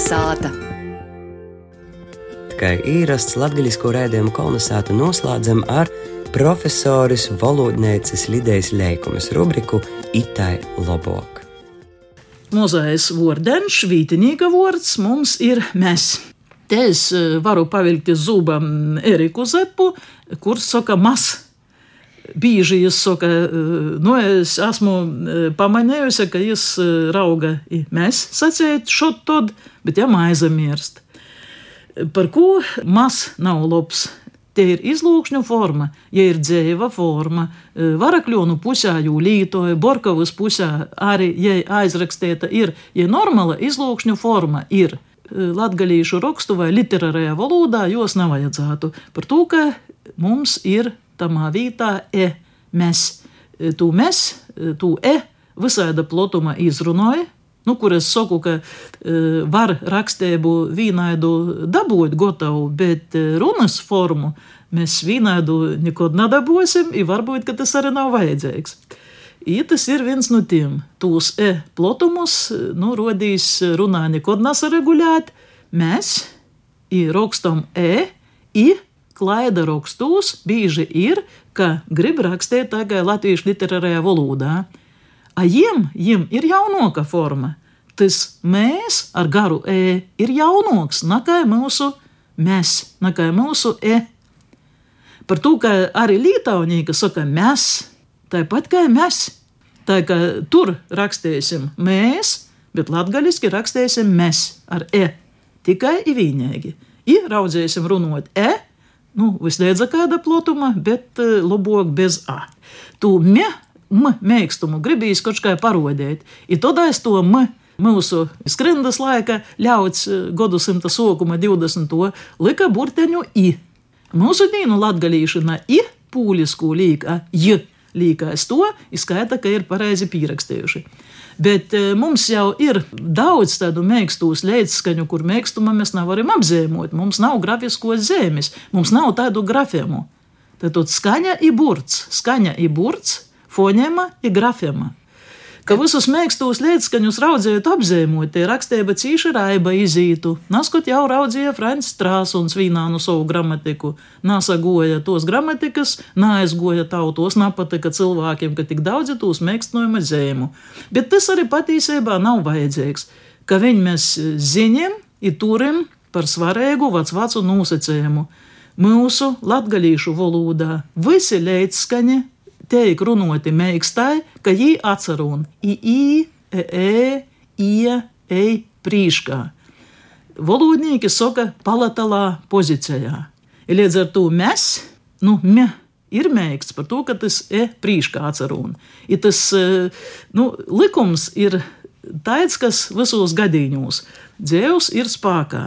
Kolnesāta. Kā īrasts latgaļisko raidījumu kolonizātu noslēdzam ar profesoris valodnieces Lidijas Leikumas rubriku Itai Lobok. Mozais vordenš, vītinīga vārds mums ir mēs. Te es eh, varu pavilkt zūbam Eriku Zepu, kurš saka mas. Bieži saka, eh, nu, es esmu pamanījusi, ka jūs rauga mēs sacēt šo tad, bet ja aizmirst. Par ko mas nav labs? Tie ir izlūkšņu forma, ja ir dzīva forma, varakļonu pusē jau lītoja, borkavas pusē arī, ja aizrakstīta ir, ja normāla izlūkšņu forma ir latgalīšu rakstu vai literārajā valodā, jos nevajadzētu. Par to, ka mums ir tamā vietā e, mēs, tu mēs, tu e, visāda plotuma izrunāja, nu, kur es saku, ka uh, var rakstību vīnaidu dabūt gotavu, bet runas formu mēs vīnaidu nekad nedabūsim, un varbūt tas arī nav vajadzīgs. I tas ir viens no tiem. Tūs e plotumus, nu, rodīs runā nekad nesaregulēt. Mēs i rakstam e, i klaida rakstos bieži ir, ka grib rakstīt tagad latviešu literārajā valodā. A jiem, jiem ir jaunoka forma. Tas mēs ar garu e ir jaunoks, nekā mūsu mēs, nekā mūsu e. Par to, ka arī lītaunīgi saka mēs, tāpat kā mēs. Tā kā tur rakstīsim mēs, bet latviešu rakstīsim mēs ar e. Tikai īņķīgi. Ir raudzēsim runāt e, nu, visliedza kāda plotuma, bet uh, labāk bez a. Tu me mēkstumu gribīs kaut kā parodēt. Ir tad es to m mūsu skrendas laika ļauts e, gadu simta sokuma 20. lika burteņu i. Mūsu dīnu latgalīšana i pūlisku līka j līkais to, izskaita, ka ir pareizi pierakstījuši. Bet e, mums jau ir daudz tādu mēkstus līdzskaņu, kur mēkstumā mēs nevaram apzīmot. Mums nav grafiskos zīmes, mums nav tādu grafēmu. Tad skaņa ir burts, skaņa ir burts, fonēma ir grafēma ka visus mēkstos līdzskaņus raudzējot apzīmot, tie rakstīja cīši raiba izītu. Naskot jau raudzīja Frančs Strāsuns vīnānu savu gramatiku, nasagoja tos gramatikas, neaizgoja tautos, nepatika cilvēkiem, ka tik daudz ir tos mēkstojuma zīmu. Bet tas arī patiesībā nav vajadzīgs, ka viņi mēs ziņiem ir turim par svarīgu vecvācu nosacījumu. Mūsu latgalīšu valodā visi līdzskaņi tiek runāti meikstai, ka jī atcerun i, i, e, e, ie, ej, prīškā. Valodnieki saka palatālā pozīcijā. Līdz ar to mēs, nu, me, ir mēgsts par to, ka tas e, prīškā atcerun. I tas, e, nu, likums ir tāds, kas visos gadījumos dzēvs ir spēkā.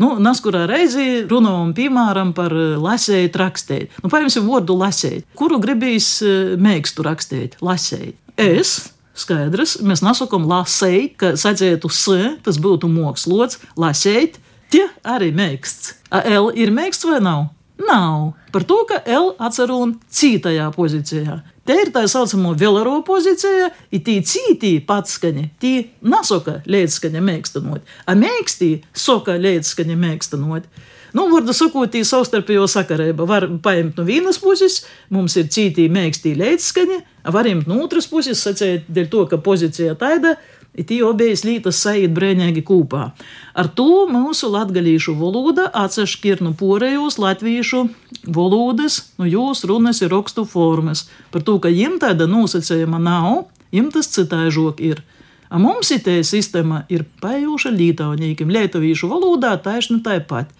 Nu, Naskurā reizē runājam, piemēram, par eh, lasēju rakstīt. Nu, paņemsim vārdu lasēt. Kuru gribīs eh, mēgstu rakstīt? Lasēt. Es. Skaidrs, mēs nesakām lasīt, ka sadzētu s, tas būtu mākslots, lasīt, tie arī mēgsts. A L ir mēgsts vai nav? Nav. Par to, ka L atcerun cītajā pozīcijā. Te ir tā saucamā velero pozīcija, ir tī cītī patskaņa, tī nasoka līdzskaņa mēkstinot, a mēkstī soka līdzskaņa mēkstinot. Nu, vārdu sakot, tī savstarpējo sakarība var paņemt no vienas puses, mums ir cītī mēkstī līdzskaņa, var ņemt no otras puses, sacēt, dēļ to, ka pozīcija taida, Tī abas lietas saīt brīvīgi kopā. Ar to mūsu latviešu valoda atsevišķi no porējos latviešu valodas, no jūsu runas ir rakstu formas. Par to, ka jiem tāda nosacījuma nav, jiem tas citaižok ir. A mums ir tā sistēma, ir pajuša lītaunīkiem, lietuvīšu valodā taisni tāpat.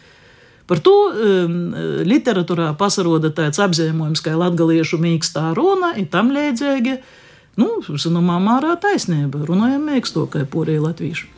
Par to um, literatūrā pasaroda tāds apzīmējums, kā latviešu mīkstā runa, ir tam līdzīgi. Nu, zināmā mērā taisnība. Runājam, mēksto, kā porija latviešu.